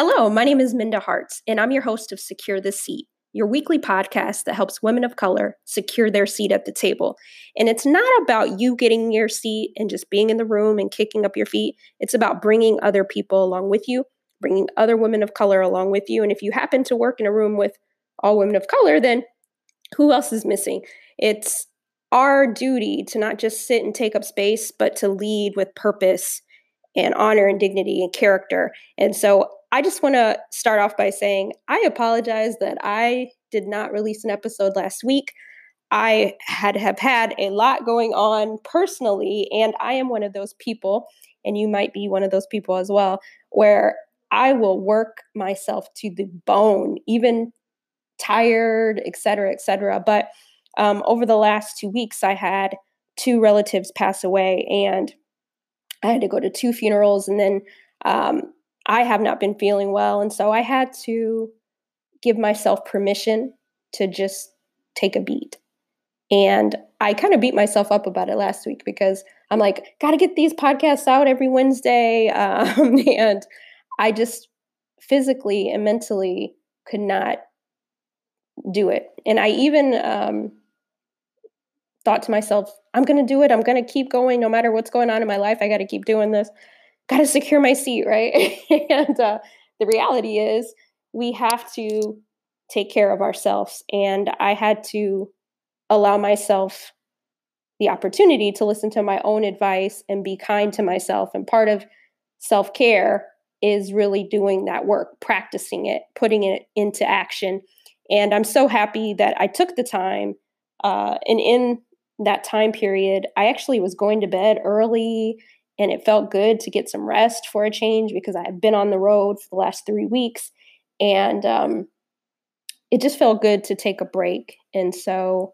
Hello, my name is Minda Harts, and I'm your host of Secure the Seat, your weekly podcast that helps women of color secure their seat at the table. And it's not about you getting your seat and just being in the room and kicking up your feet. It's about bringing other people along with you, bringing other women of color along with you. And if you happen to work in a room with all women of color, then who else is missing? It's our duty to not just sit and take up space, but to lead with purpose and honor and dignity and character. And so I just want to start off by saying I apologize that I did not release an episode last week. I had have had a lot going on personally, and I am one of those people, and you might be one of those people as well, where I will work myself to the bone, even tired, et cetera, et cetera. But um, over the last two weeks, I had two relatives pass away, and I had to go to two funerals, and then um, I have not been feeling well. And so I had to give myself permission to just take a beat. And I kind of beat myself up about it last week because I'm like, got to get these podcasts out every Wednesday. Um, and I just physically and mentally could not do it. And I even um, thought to myself, I'm going to do it. I'm going to keep going no matter what's going on in my life. I got to keep doing this got to secure my seat, right? and uh, the reality is, we have to take care of ourselves. And I had to allow myself the opportunity to listen to my own advice and be kind to myself. And part of self care is really doing that work, practicing it, putting it into action. And I'm so happy that I took the time. Uh, and in that time period, I actually was going to bed early and it felt good to get some rest for a change because I had been on the road for the last three weeks, and um, it just felt good to take a break. And so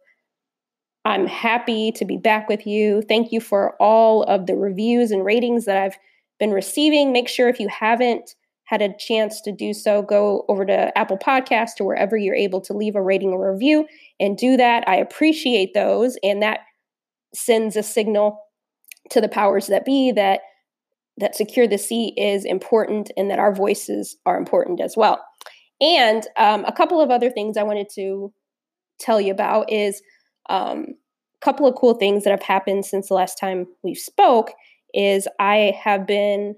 I'm happy to be back with you. Thank you for all of the reviews and ratings that I've been receiving. Make sure if you haven't had a chance to do so, go over to Apple Podcast or wherever you're able to leave a rating or review and do that. I appreciate those, and that sends a signal to the powers that be that that secure the seat is important and that our voices are important as well. And um, a couple of other things I wanted to tell you about is um, a couple of cool things that have happened since the last time we spoke. Is I have been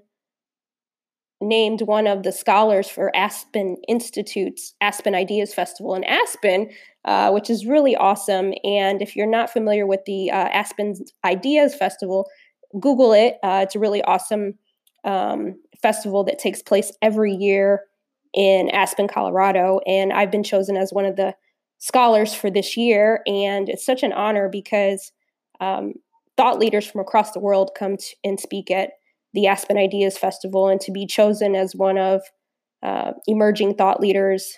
named one of the scholars for Aspen Institute's Aspen Ideas Festival in Aspen, uh, which is really awesome. And if you're not familiar with the uh, Aspen Ideas Festival, Google it. Uh, it's a really awesome um, festival that takes place every year in Aspen, Colorado. And I've been chosen as one of the scholars for this year. And it's such an honor because um, thought leaders from across the world come and speak at the Aspen Ideas Festival. And to be chosen as one of uh, emerging thought leaders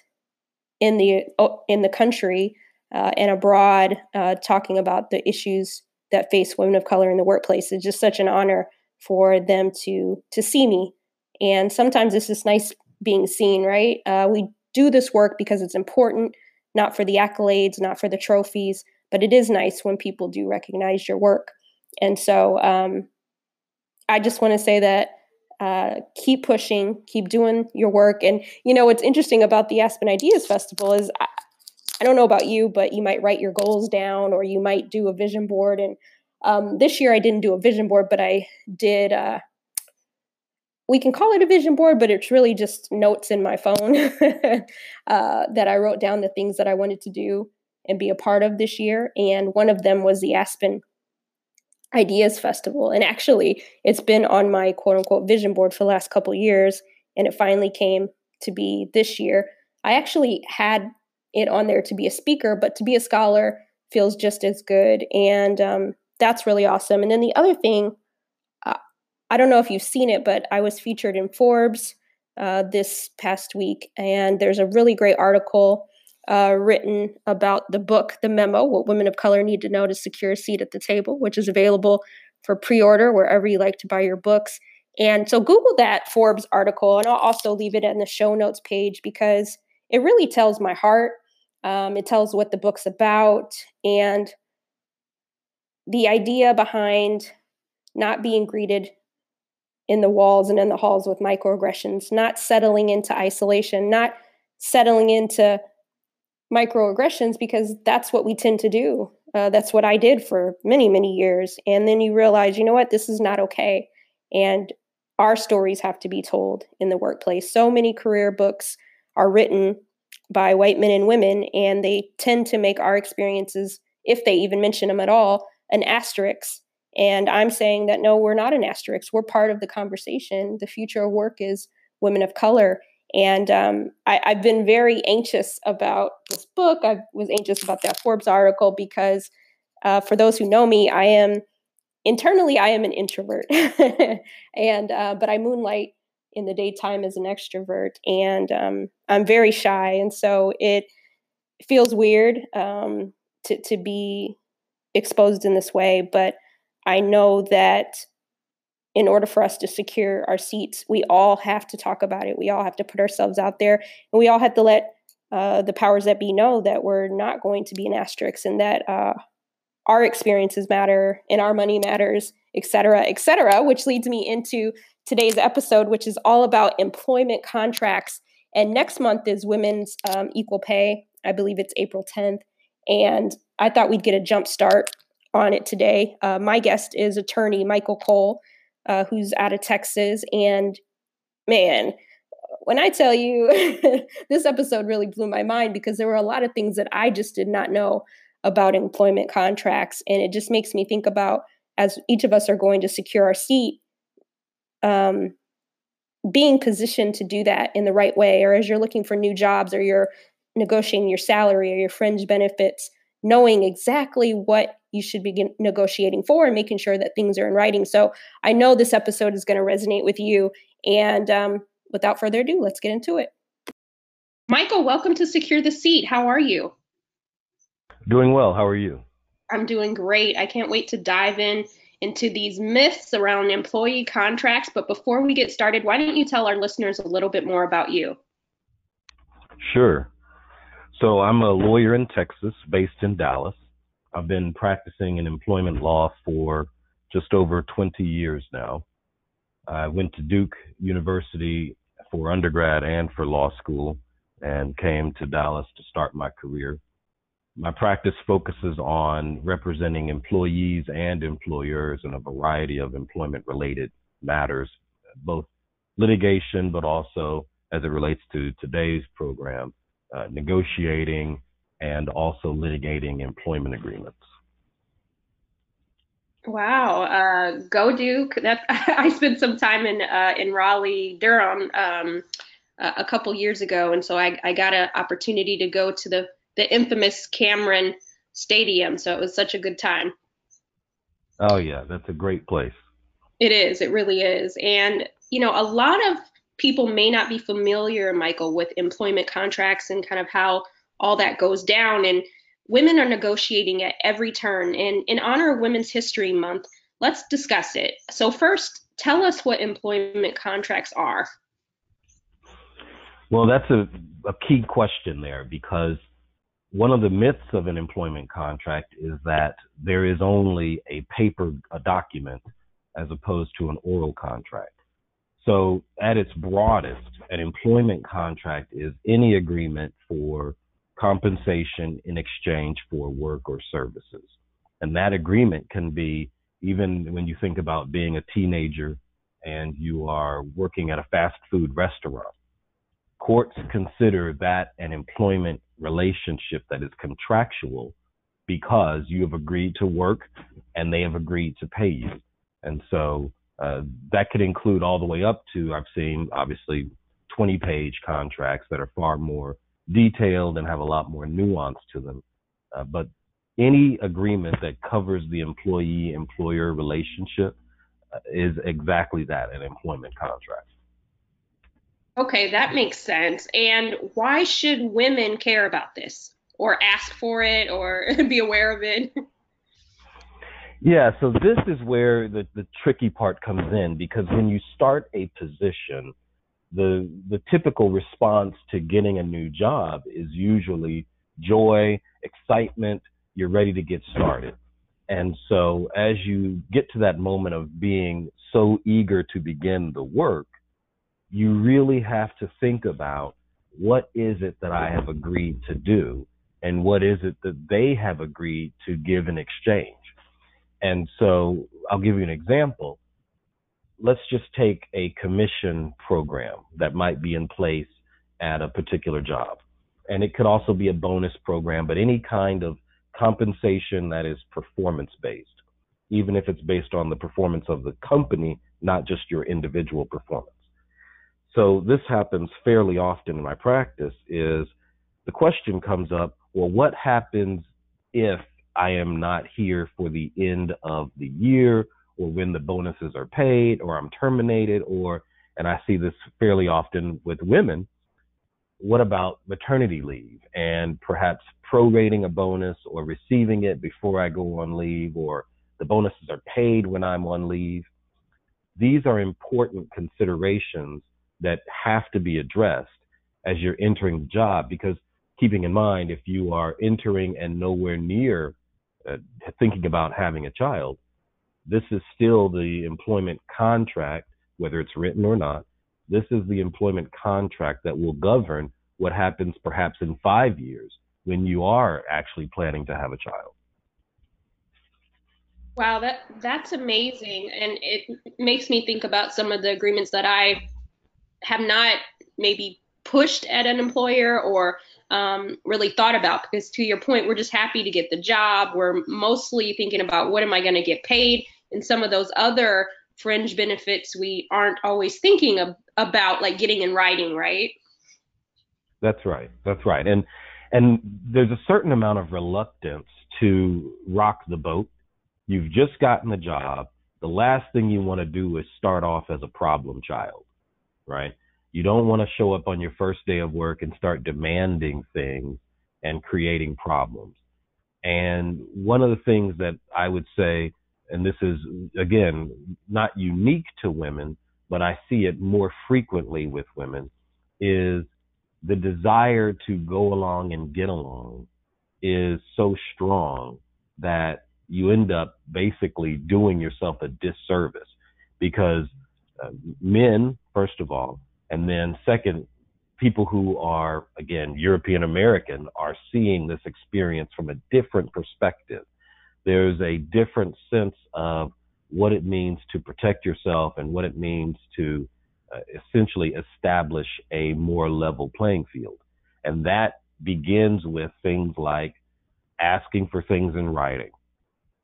in the in the country uh, and abroad, uh, talking about the issues that face women of color in the workplace. It's just such an honor for them to to see me. And sometimes it's just nice being seen, right? Uh, we do this work because it's important, not for the accolades, not for the trophies, but it is nice when people do recognize your work. And so um, I just want to say that uh, keep pushing, keep doing your work. And you know what's interesting about the Aspen Ideas Festival is I, I don't know about you, but you might write your goals down or you might do a vision board. And um, this year I didn't do a vision board, but I did. Uh, we can call it a vision board, but it's really just notes in my phone uh, that I wrote down the things that I wanted to do and be a part of this year. And one of them was the Aspen Ideas Festival. And actually, it's been on my quote unquote vision board for the last couple years, and it finally came to be this year. I actually had it on there to be a speaker, but to be a scholar feels just as good. And um, that's really awesome. And then the other thing, uh, I don't know if you've seen it, but I was featured in Forbes uh, this past week, and there's a really great article uh, written about the book, The Memo What Women of Color Need to Know to Secure a Seat at the Table, which is available for pre order wherever you like to buy your books. And so Google that Forbes article, and I'll also leave it in the show notes page because it really tells my heart. Um, it tells what the book's about and the idea behind not being greeted in the walls and in the halls with microaggressions, not settling into isolation, not settling into microaggressions because that's what we tend to do. Uh, that's what I did for many, many years. And then you realize, you know what, this is not okay. And our stories have to be told in the workplace. So many career books are written by white men and women, and they tend to make our experiences, if they even mention them at all, an asterisk. And I'm saying that no, we're not an asterisk. We're part of the conversation. The future of work is women of color. And um, I, have been very anxious about this book. I was anxious about that Forbes article because, uh, for those who know me, I am internally I am an introvert, and uh, but I moonlight in the daytime as an extrovert, and um, I'm very shy, and so it feels weird um, to to be exposed in this way. But I know that in order for us to secure our seats, we all have to talk about it. We all have to put ourselves out there, and we all have to let uh, the powers that be know that we're not going to be an asterisk and that uh, our experiences matter and our money matters, et cetera, et cetera, which leads me into today's episode, which is all about employment contracts. And next month is Women's um, Equal Pay. I believe it's April 10th. And I thought we'd get a jump start on it today. Uh, my guest is attorney Michael Coles uh, who's out of Texas. And man, when I tell you this episode really blew my mind because there were a lot of things that I just did not know about employment contracts. And it just makes me think about as each of us are going to secure our seat, um, being positioned to do that in the right way, or as you're looking for new jobs or you're negotiating your salary or your fringe benefits, knowing exactly what you should be negotiating for and making sure that things are in writing. So I know this episode is going to resonate with you. And um, without further ado, let's get into it. Michael, welcome to Secure the Seat. How are you? Doing well. How are you? I'm doing great. I can't wait to dive in into these myths around employee contracts. But before we get started, why don't you tell our listeners a little bit more about you? Sure. So I'm a lawyer in Texas, based in Dallas. I've been practicing in employment law for just over 20 years now. I went to Duke University for undergrad and for law school and came to Dallas to start my career. My practice focuses on representing employees and employers in a variety of employment related matters, both litigation, but also as it relates to today's program, uh, negotiating and also litigating employment agreements. Wow, uh, go Duke! That I spent some time in uh, in Raleigh, Durham, um, a couple years ago, and so I, I got an opportunity to go to the the infamous Cameron Stadium. So it was such a good time. Oh yeah, that's a great place. It is. It really is. And you know, a lot of people may not be familiar, Michael, with employment contracts and kind of how all that goes down. And women are negotiating at every turn. And in honor of Women's History Month, let's discuss it. So, first, tell us what employment contracts are. Well, that's a, a key question there because one of the myths of an employment contract is that there is only a paper a document as opposed to an oral contract. So, at its broadest, an employment contract is any agreement for compensation in exchange for work or services. And that agreement can be even when you think about being a teenager and you are working at a fast food restaurant. Courts consider that an employment relationship that is contractual because you have agreed to work and they have agreed to pay you. And so uh, that could include all the way up to, I've seen obviously 20 page contracts that are far more detailed and have a lot more nuance to them. Uh, but any agreement that covers the employee employer relationship uh, is exactly that an employment contract. Okay, that makes sense. And why should women care about this or ask for it or be aware of it? Yeah, so this is where the, the tricky part comes in because when you start a position, the the typical response to getting a new job is usually joy, excitement, you're ready to get started. And so as you get to that moment of being so eager to begin the work, you really have to think about what is it that I have agreed to do and what is it that they have agreed to give in exchange. And so I'll give you an example. Let's just take a commission program that might be in place at a particular job. And it could also be a bonus program, but any kind of compensation that is performance based, even if it's based on the performance of the company, not just your individual performance. So this happens fairly often in my practice is the question comes up, well, what happens if I am not here for the end of the year or when the bonuses are paid or I'm terminated or and I see this fairly often with women what about maternity leave and perhaps prorating a bonus or receiving it before I go on leave or the bonuses are paid when I'm on leave? These are important considerations that have to be addressed as you're entering the job because keeping in mind if you are entering and nowhere near uh, thinking about having a child, this is still the employment contract, whether it's written or not, this is the employment contract that will govern what happens perhaps in five years when you are actually planning to have a child. Wow, that that's amazing, and it makes me think about some of the agreements that I have not maybe pushed at an employer or um, really thought about. Because to your point, we're just happy to get the job. We're mostly thinking about what am I going to get paid, and some of those other fringe benefits we aren't always thinking of, about like getting in writing, right? That's right. That's right. And and there's a certain amount of reluctance to rock the boat. You've just gotten the job. The last thing you want to do is start off as a problem child, right? You don't want to show up on your first day of work and start demanding things and creating problems. And one of the things that I would say and this is again not unique to women, but I see it more frequently with women, is the desire to go along and get along is so strong that you end up basically doing yourself a disservice because uh, men, first of all, and then second, people who are, again, European American are seeing this experience from a different perspective there's a different sense of what it means to protect yourself and what it means to uh, essentially establish a more level playing field. And that begins with things like asking for things in writing,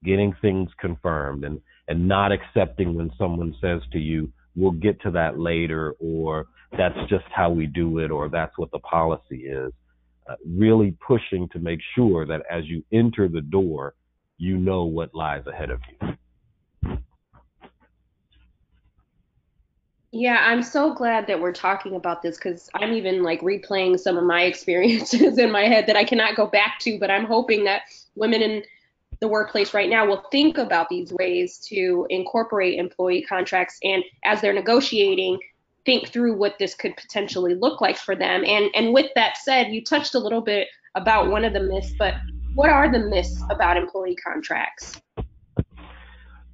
getting things confirmed, and, and not accepting when someone says to you, we'll get to that later, or that's just how we do it, or that's what the policy is. Uh, really pushing to make sure that as you enter the door, you know what lies ahead of you. Yeah, I'm so glad that we're talking about this because I'm even like replaying some of my experiences in my head that I cannot go back to. But I'm hoping that women in the workplace right now will think about these ways to incorporate employee contracts and as they're negotiating, think through what this could potentially look like for them. And and with that said, you touched a little bit about one of the myths, but what are the myths about employee contracts?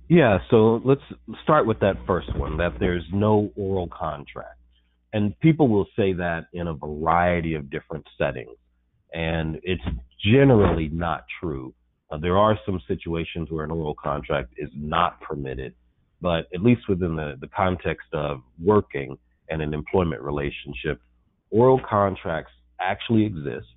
Yeah, so let's start with that first one that there's no oral contract. And people will say that in a variety of different settings. And it's generally not true. Uh, there are some situations where an oral contract is not permitted, but at least within the, the context of working and an employment relationship, oral contracts actually exist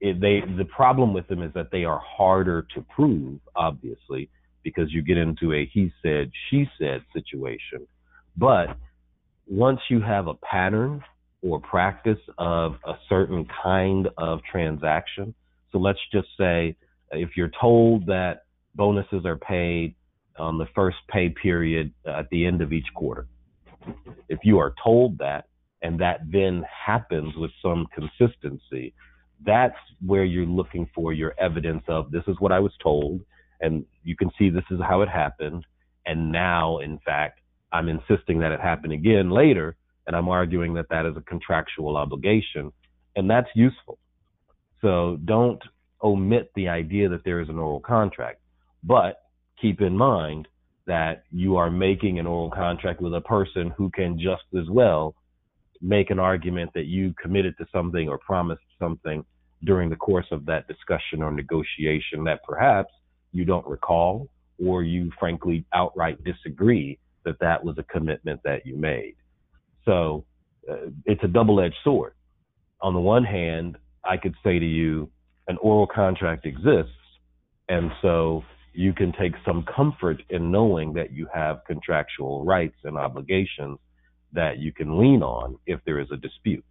it, they the problem with them is that they are harder to prove, obviously, because you get into a he said she said situation. But once you have a pattern or practice of a certain kind of transaction, so let's just say if you're told that bonuses are paid on the first pay period at the end of each quarter, if you are told that and that then happens with some consistency, that's where you're looking for your evidence of this is what I was told, and you can see this is how it happened. And now, in fact, I'm insisting that it happen again later, and I'm arguing that that is a contractual obligation, and that's useful. So don't omit the idea that there is an oral contract. But keep in mind that you are making an oral contract with a person who can just as well make an argument that you committed to something or promised something during the course of that discussion or negotiation that perhaps you don't recall or you frankly outright disagree that that was a commitment that you made. So uh, it's a double edged sword. On the one hand, I could say to you, an oral contract exists. And so you can take some comfort in knowing that you have contractual rights and obligations that you can lean on if there is a dispute.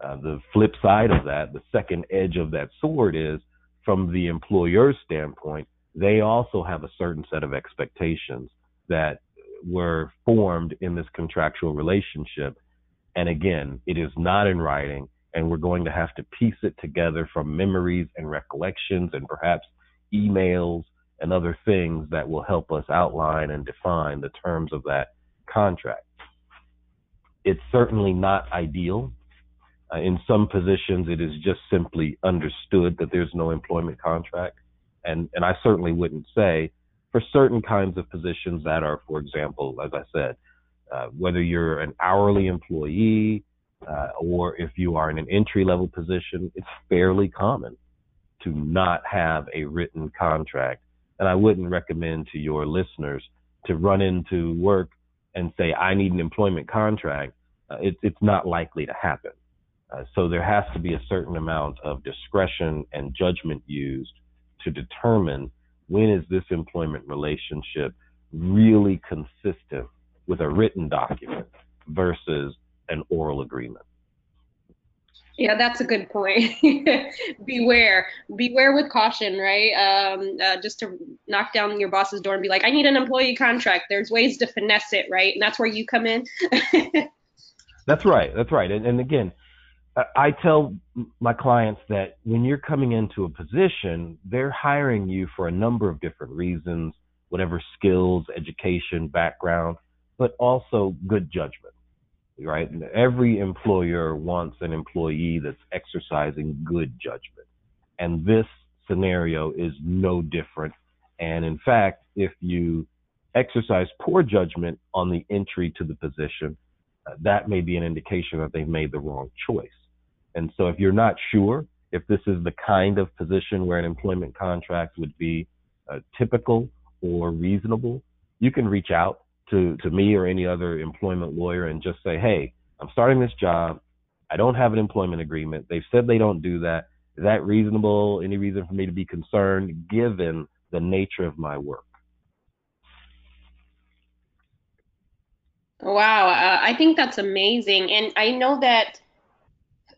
Uh, the flip side of that, the second edge of that sword is from the employer's standpoint, they also have a certain set of expectations that were formed in this contractual relationship. And again, it is not in writing, and we're going to have to piece it together from memories and recollections and perhaps emails and other things that will help us outline and define the terms of that contract. It's certainly not ideal. Uh, in some positions, it is just simply understood that there's no employment contract. And, and I certainly wouldn't say for certain kinds of positions that are, for example, as I said, uh, whether you're an hourly employee uh, or if you are in an entry level position, it's fairly common to not have a written contract. And I wouldn't recommend to your listeners to run into work and say, I need an employment contract. Uh, it, it's not likely to happen. Uh, so there has to be a certain amount of discretion and judgment used to determine when is this employment relationship really consistent with a written document versus an oral agreement. Yeah, that's a good point. beware, beware with caution, right? Um, uh, just to knock down your boss's door and be like, I need an employee contract. There's ways to finesse it, right? And that's where you come in. that's right. That's right. And, and again, I tell my clients that when you're coming into a position, they're hiring you for a number of different reasons, whatever skills, education, background, but also good judgment, right? Every employer wants an employee that's exercising good judgment. And this scenario is no different. And in fact, if you exercise poor judgment on the entry to the position, uh, that may be an indication that they've made the wrong choice. And so if you're not sure if this is the kind of position where an employment contract would be uh, typical or reasonable, you can reach out to, to me or any other employment lawyer and just say, hey, I'm starting this job. I don't have an employment agreement. They've said they don't do that. Is that reasonable? Any reason for me to be concerned given the nature of my work? Wow, uh, I think that's amazing. And I know that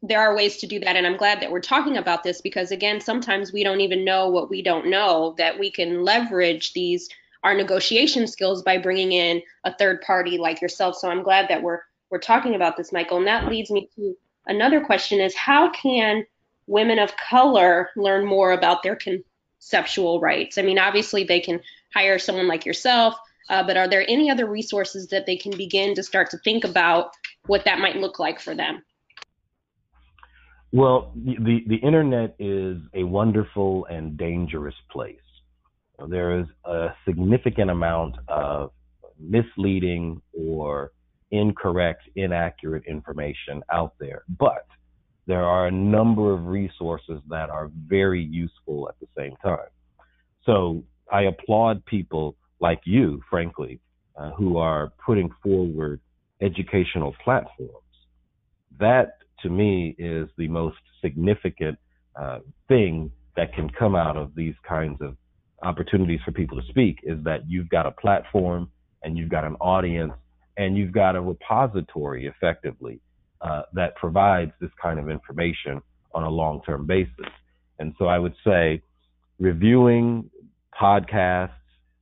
there are ways to do that and i'm glad that we're talking about this because again sometimes we don't even know what we don't know that we can leverage these our negotiation skills by bringing in a third party like yourself. So i'm glad that we're we're talking about this michael. And that leads me to another question is how can women of color learn more about their conceptual rights? I mean obviously they can hire someone like yourself uh, but are there any other resources that they can begin to start to think about what that might look like for them? Well, the, the internet is a wonderful and dangerous place. There is a significant amount of misleading or incorrect, inaccurate information out there, but there are a number of resources that are very useful at the same time. So I applaud people like you, frankly, uh, who are putting forward educational platforms. That to me is the most significant uh, thing that can come out of these kinds of opportunities for people to speak is that you've got a platform and you've got an audience and you've got a repository effectively uh, that provides this kind of information on a long-term basis. And so I would say reviewing podcasts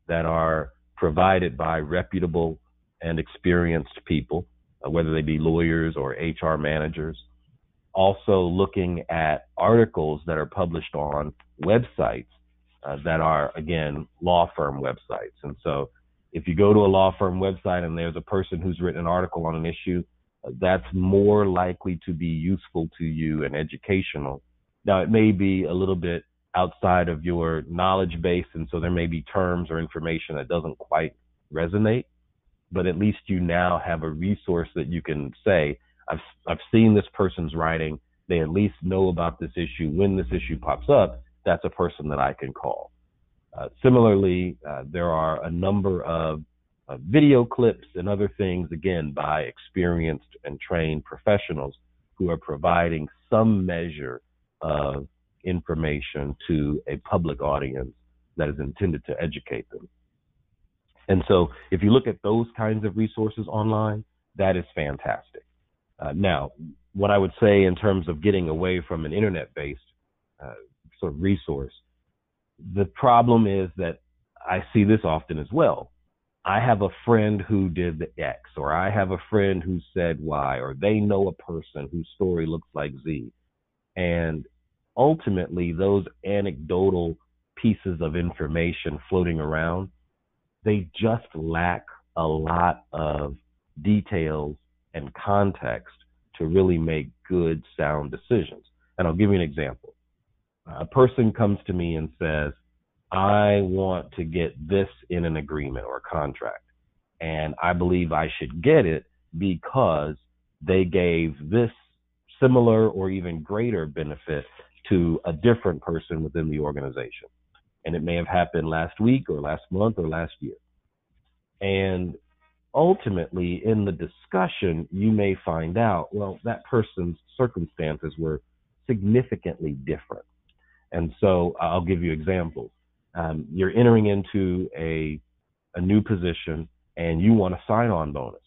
that are provided by reputable and experienced people, uh, whether they be lawyers or HR managers, also looking at articles that are published on websites uh, that are, again, law firm websites. And so if you go to a law firm website and there's a person who's written an article on an issue, uh, that's more likely to be useful to you and educational. Now, it may be a little bit outside of your knowledge base, and so there may be terms or information that doesn't quite resonate. But at least you now have a resource that you can say, I've I've seen this person's writing. They at least know about this issue. When this issue pops up, that's a person that I can call. Uh, similarly, uh, there are a number of uh, video clips and other things, again, by experienced and trained professionals who are providing some measure of information to a public audience that is intended to educate them. And so, if you look at those kinds of resources online, that is fantastic. Uh, now, what I would say in terms of getting away from an internet based uh, sort of resource, the problem is that I see this often as well. I have a friend who did the X, or I have a friend who said Y, or they know a person whose story looks like Z. And ultimately, those anecdotal pieces of information floating around, they just lack a lot of details and context to really make good, sound decisions. And I'll give you an example. A person comes to me and says, I want to get this in an agreement or a contract. And I believe I should get it because they gave this similar or even greater benefit to a different person within the organization. And it may have happened last week or last month or last year. And ultimately, in the discussion, you may find out, well, that person's circumstances were significantly different. And so I'll give you examples. Um, you're entering into a a new position and you want a sign on bonus.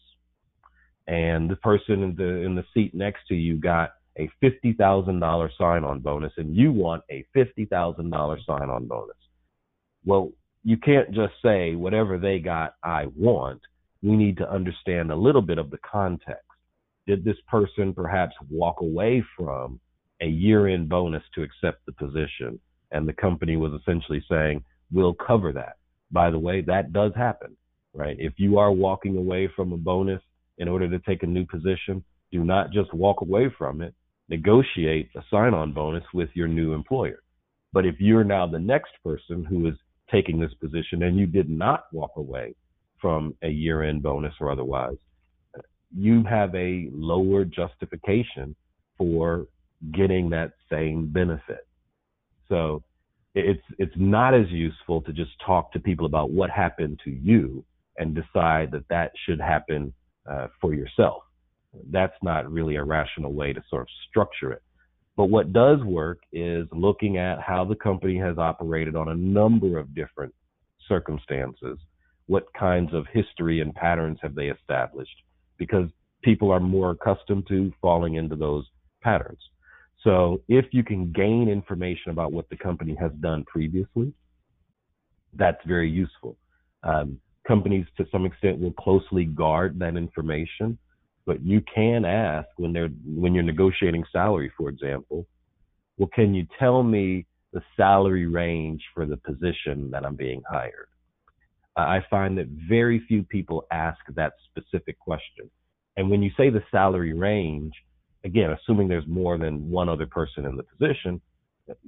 And the person in the in the seat next to you got a fifty thousand dollar sign on bonus and you want a fifty thousand dollar sign on bonus. Well you can't just say whatever they got i want. We need to understand a little bit of the context. Did this person perhaps walk away from a year end bonus to accept the position and the company was essentially saying, we'll cover that. By the way, that does happen, right? If you are walking away from a bonus in order to take a new position, do not just walk away from it. Negotiate a sign on bonus with your new employer. But if you're now the next person who is taking this position and you did not walk away from a year end bonus or otherwise, you have a lower justification for getting that same benefit. So it's it's not as useful to just talk to people about what happened to you and decide that that should happen uh, for yourself. That's not really a rational way to sort of structure it. But what does work is looking at how the company has operated on a number of different circumstances. What kinds of history and patterns have they established? Because people are more accustomed to falling into those patterns. So if you can gain information about what the company has done previously, that's very useful. Um, companies, to some extent, will closely guard that information, but you can ask when they're when you're negotiating salary, for example. Well, can you tell me the salary range for the position that I'm being hired? I find that very few people ask that specific question. And when you say the salary range, again, assuming there's more than one other person in the position,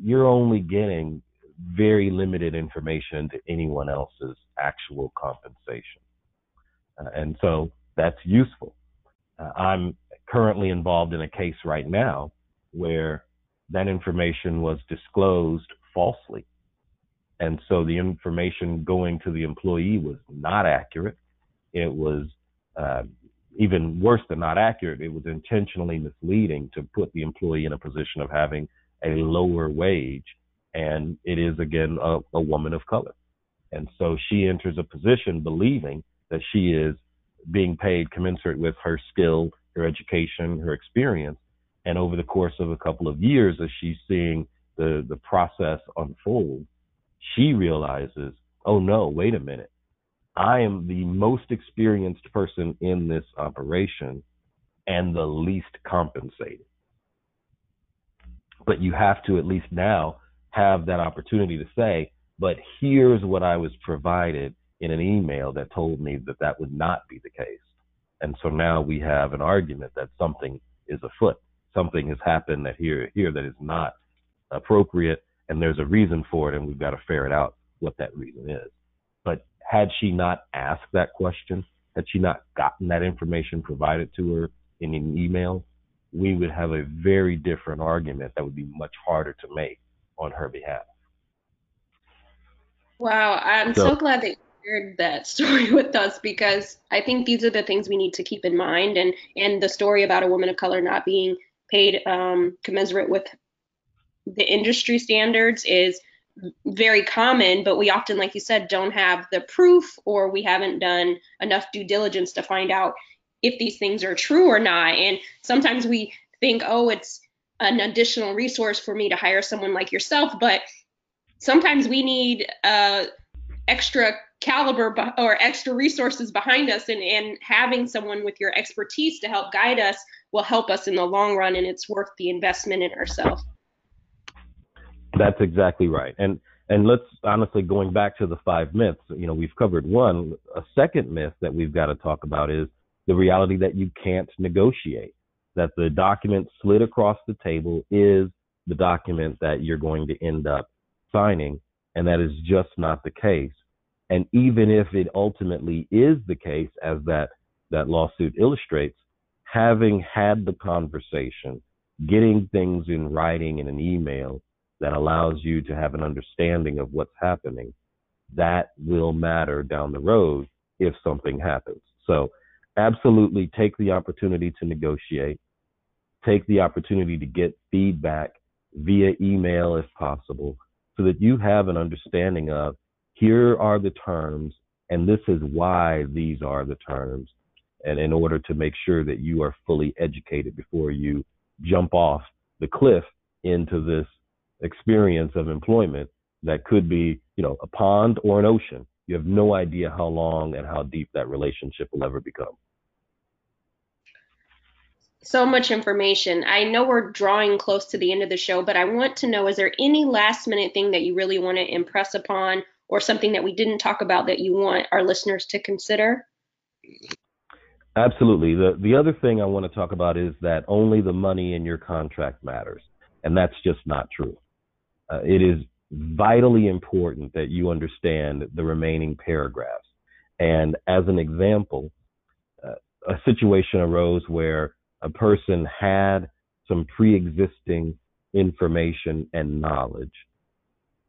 you're only getting very limited information to anyone else's actual compensation. Uh, and so that's useful. Uh, I'm currently involved in a case right now where that information was disclosed falsely. And so the information going to the employee was not accurate. It was uh, even worse than not accurate, it was intentionally misleading to put the employee in a position of having a lower wage. And it is, again, a, a woman of color. And so she enters a position believing that she is being paid commensurate with her skill, her education, her experience. And over the course of a couple of years, as she's seeing the, the process unfold, she realizes, oh no, wait a minute. I am the most experienced person in this operation and the least compensated. But you have to at least now have that opportunity to say, but here's what I was provided in an email that told me that that would not be the case. And so now we have an argument that something is afoot. Something has happened that here here that is not appropriate. and there's a reason for it, and we've got to ferret out what that reason is. But had she not asked that question, had she not gotten that information provided to her in an email, we would have a very different argument that would be much harder to make on her behalf. Wow, I'm so, so glad that you shared that story with us because I think these are the things we need to keep in mind, and and the story about a woman of color not being paid um, commensurate with the industry standards is very common, but we often, like you said, don't have the proof or we haven't done enough due diligence to find out if these things are true or not. And sometimes we think, oh, it's an additional resource for me to hire someone like yourself, but sometimes we need uh, extra caliber or extra resources behind us and, and having someone with your expertise to help guide us will help us in the long run and it's worth the investment in ourselves that's exactly right. And and let's honestly going back to the five myths you know we've covered one. A second myth that we've got to talk about is the reality that you can't negotiate that the document slid across the table is the document that you're going to end up signing and that is just not the case. And even if it ultimately is the case, as that, that lawsuit illustrates, having had the conversation, getting things in writing in an email that allows you to have an understanding of what's happening, that will matter down the road if something happens. So, absolutely take the opportunity to negotiate, take the opportunity to get feedback via email if possible, so that you have an understanding of here are the terms, and this is why these are the terms. And in order to make sure that you are fully educated before you jump off the cliff into this experience of employment that could be, you know, a pond or an ocean. You have no idea how long and how deep that relationship will ever become. So much information. I know we're drawing close to the end of the show, but I want to know is there any last minute thing that you really want to impress upon or something that we didn't talk about that you want our listeners to consider? Absolutely. The the other thing I want to talk about is that only the money in your contract matters, and that's just not true. Uh, it is vitally important that you understand the remaining paragraphs. And as an example, uh, a situation arose where a person had some pre-existing information and knowledge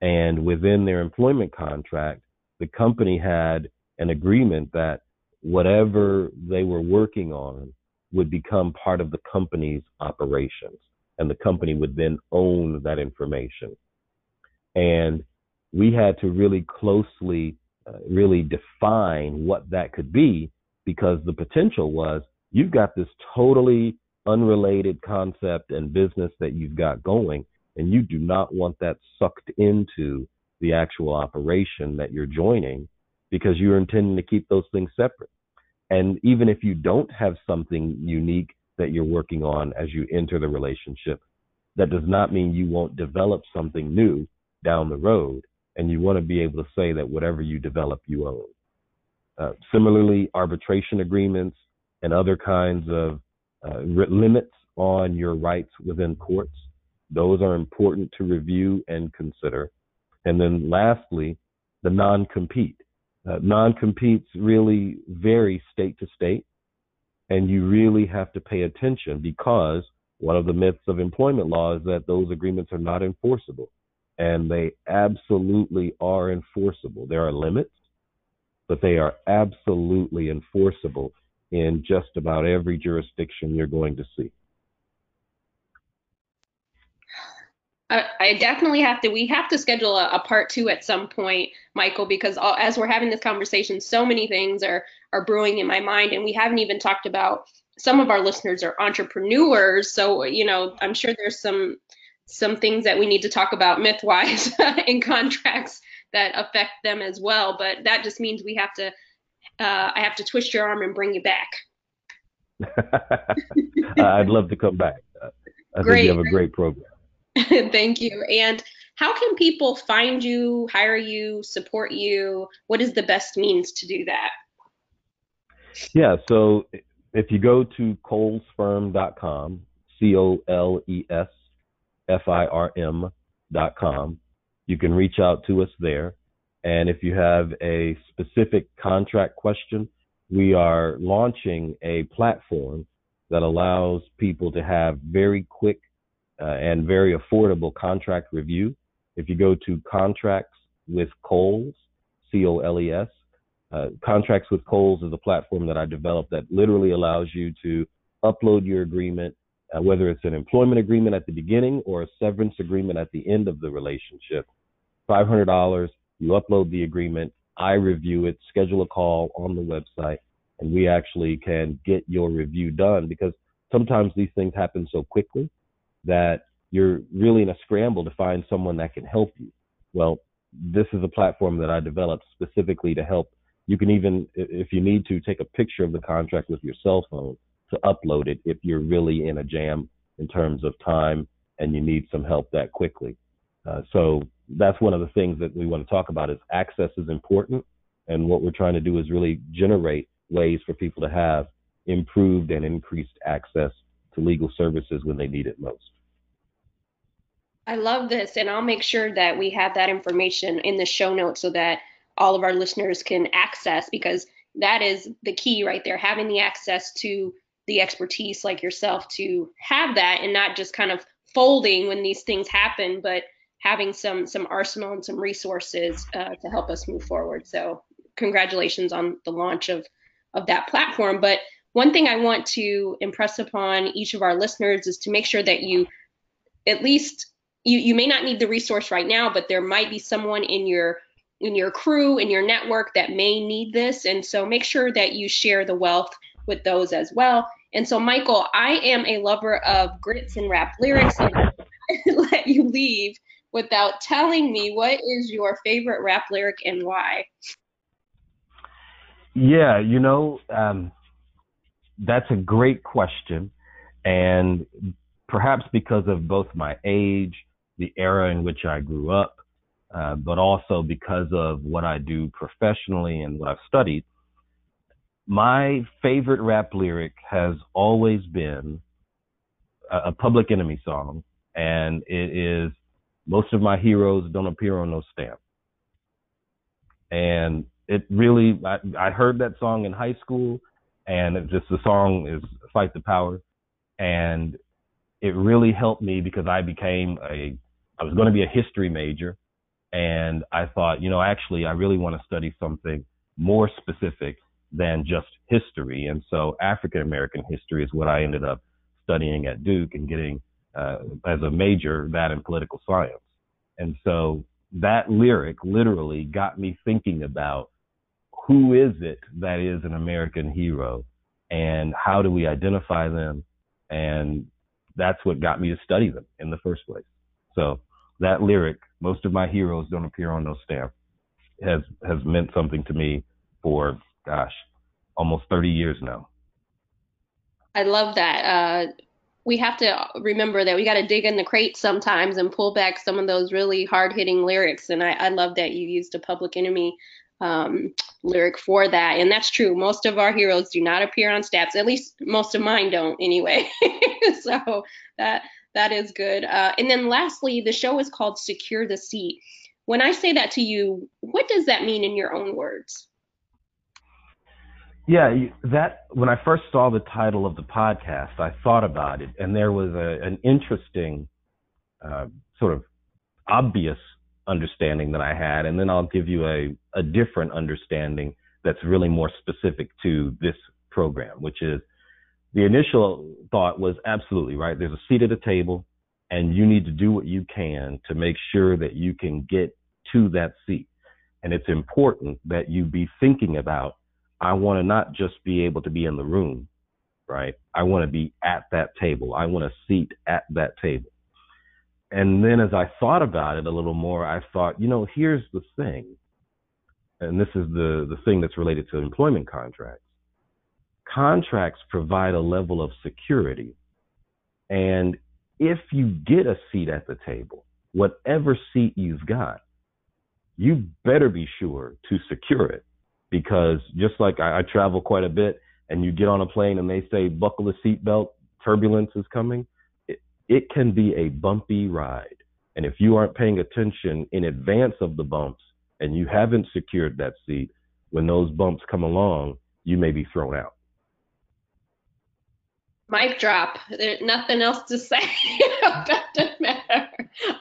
and within their employment contract, the company had an agreement that whatever they were working on would become part of the company's operations. And the company would then own that information. And we had to really closely, uh, really define what that could be because the potential was you've got this totally unrelated concept and business that you've got going and you do not want that sucked into the actual operation that you're joining because you're intending to keep those things separate. And even if you don't have something unique that you're working on as you enter the relationship, that does not mean you won't develop something new down the road. And you want to be able to say that whatever you develop, you own. Uh, similarly, arbitration agreements and other kinds of uh, limits on your rights within courts those are important to review and consider. And then lastly, the non-compete. Uh, non-competes really vary state to state, and you really have to pay attention because one of the myths of employment law is that those agreements are not enforceable, and they absolutely are enforceable. There are limits, but they are absolutely enforceable in just about every jurisdiction you're going to see. I, definitely have to. We have to schedule a, a, part two at some point, Michael, because all, as we're having this conversation, so many things are are brewing in my mind, and we haven't even talked about. Some of our listeners are entrepreneurs, so you know, I'm sure there's some some things that we need to talk about myth-wise in contracts that affect them as well. But that just means we have to. Uh, I have to twist your arm and bring you back. I'd love to come back. I great. think you have a great program. Thank you. And how can people find you, hire you, support you? What is the best means to do that? Yeah, so if you go to colesfirm.com, C O L E S F I R M.com, You can reach out to us there. And if you have a specific contract question, we are launching a platform that allows people to have very quick uh, and very affordable contract review. If you go to contracts with Coles, C O L E S, uh, contracts with Coles is a platform that I developed that literally allows you to upload your agreement, uh, whether it's an employment agreement at the beginning or a severance agreement at the end of the relationship. $500, you upload the agreement, I review it, schedule a call on the website, and we actually can get your review done because sometimes these things happen so quickly that you're really in a scramble to find someone that can help you. Well, this is a platform that I developed specifically to help. You can even, if you need to, take a picture of the contract with your cell phone to upload it if you're really in a jam in terms of time and you need some help that quickly. Uh, so that's one of the things that we want to talk about is access is important. And what we're trying to do is really generate ways for people to have improved and increased access to legal services when they need it most. I love this, and I'll make sure that we have that information in the show notes so that all of our listeners can access because that is the key right there having the access to the expertise like yourself to have that and not just kind of folding when these things happen but having some some arsenal and some resources uh, to help us move forward. So congratulations on the launch of of that platform. But one thing i want to impress upon each of our listeners is to make sure that you at least you, you may not need the resource right now but there might be someone in your in your crew in your network that may need this. And so make sure that you share the wealth with those as well. And so, Michael, I am a lover of grits and rap lyrics. And let you leave without telling me what is your favorite rap lyric and why. Yeah, you know, um, that's a great question. And perhaps because of both my age, the era in which I grew up, uh, but also because of what I do professionally and what I've studied, my favorite rap lyric has always been a, a Public Enemy song, and it is "Most of my heroes don't appear on no stamp." And it really, I, I heard that song in high school, and it just the song is "Fight the Power," and it really helped me because I became a, I was going to be a history major, and I thought, you know, actually, I really want to study something more specific than just history. And so African American history is what I ended up studying at Duke and getting uh, as a major that in political science. And so that lyric literally got me thinking about who is it that is an American hero and how do we identify them? And that's what got me to study them in the first place. So that lyric, most of my heroes don't appear on no stamp, has has meant something to me for gosh, almost 30 years now. I love that. Uh, we have to remember that we got to dig in the crate sometimes and pull back some of those really hard hitting lyrics. And I, I, love that you used a public enemy um, lyric for that. And that's true. Most of our heroes do not appear on stamps. At least most of mine don't anyway. so that that is good. Uh, and then lastly, the show is called Secure the Seat. When I say that to you, what does that mean in your own words? Yeah, that when I first saw the title of the podcast, I thought about it, and there was a, an interesting, uh, sort of obvious understanding that I had, and then I'll give you a, a different understanding that's really more specific to this program, which is the initial thought was absolutely right. There's a seat at a table, and you need to do what you can to make sure that you can get to that seat. And it's important that you be thinking about I want to not just be able to be in the room, right? I want to be at that table. I want a seat at that table. And then as I thought about it a little more, I thought, you know, here's the thing. And this is the, the thing that's related to employment contracts. Contracts provide a level of security. And if you get a seat at the table, whatever seat you've got, you better be sure to secure it because just like I, I travel quite a bit and you get on a plane and they say buckle the seatbelt, turbulence is coming, it, it can be a bumpy ride. And if you aren't paying attention in advance of the bumps and you haven't secured that seat, when those bumps come along, you may be thrown out. Mic drop. There's nothing else to say matter.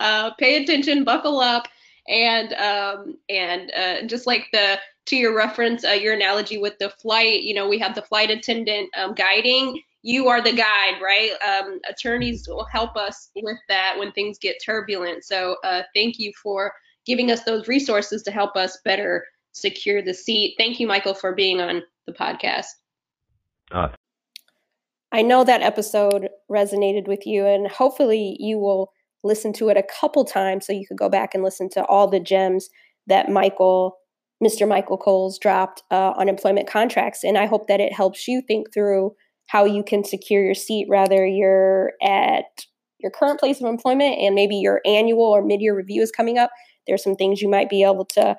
Uh, pay attention, buckle up, and um, and uh, just like the to your reference, uh, your analogy with the flight. You know, we have the flight attendant um, guiding. You are the guide, right? Um, attorneys will help us with that when things get turbulent. So uh, thank you for giving us those resources to help us better secure the seat. Thank you, Michael, for being on the podcast. Uh, I know that episode resonated with you, and hopefully, you will listen to it a couple times so you could go back and listen to all the gems that Michael, Mr. Michael Coles, dropped uh, on employment contracts. And I hope that it helps you think through how you can secure your seat, whether you're at your current place of employment and maybe your annual or mid year review is coming up. There's some things you might be able to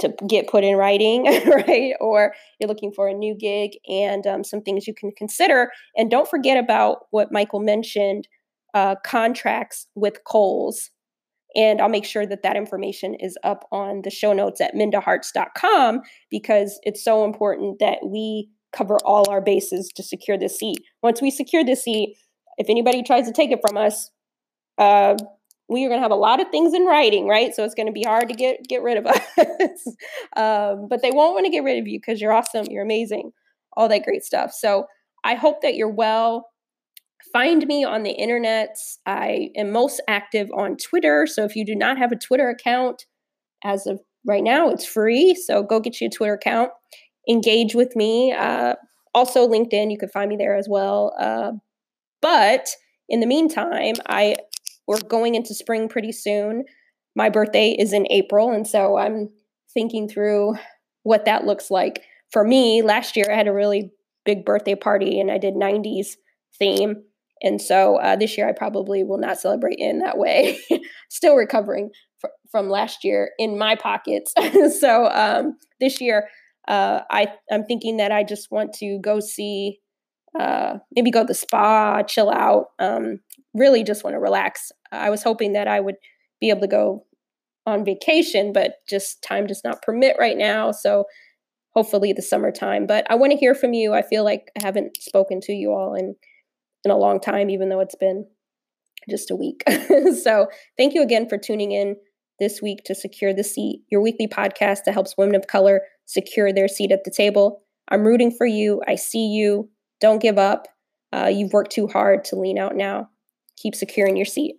to get put in writing, right? Or you're looking for a new gig and um, some things you can consider. And don't forget about what Michael mentioned uh, contracts with Coles. And I'll make sure that that information is up on the show notes at mindaharts.com because it's so important that we cover all our bases to secure this seat. Once we secure this seat, if anybody tries to take it from us, uh, we are going to have a lot of things in writing, right? So it's going to be hard to get get rid of us. um, but they won't want to get rid of you because you're awesome, you're amazing, all that great stuff. So I hope that you're well. Find me on the internet. I am most active on Twitter. So if you do not have a Twitter account, as of right now, it's free. So go get you a Twitter account. Engage with me. Uh, also, LinkedIn, you can find me there as well. Uh, but in the meantime, I we're going into spring pretty soon. My birthday is in April, and so I'm thinking through what that looks like. For me, last year I had a really big birthday party and I did 90s theme. And so uh, this year I probably will not celebrate in that way. Still recovering fr- from last year in my pockets. so um, this year uh, I, I'm thinking that I just want to go see, uh, maybe go to the spa, chill out, um, really just want to relax. I was hoping that I would be able to go on vacation, but just time does not permit right now. So hopefully the summertime. But I want to hear from you. I feel like I haven't spoken to you all in in a long time, even though it's been just a week. so thank you again for tuning in this week to Secure the Seat, your weekly podcast that helps women of color secure their seat at the table. I'm rooting for you. I see you. Don't give up. Uh, you've worked too hard to lean out now keep securing your seat.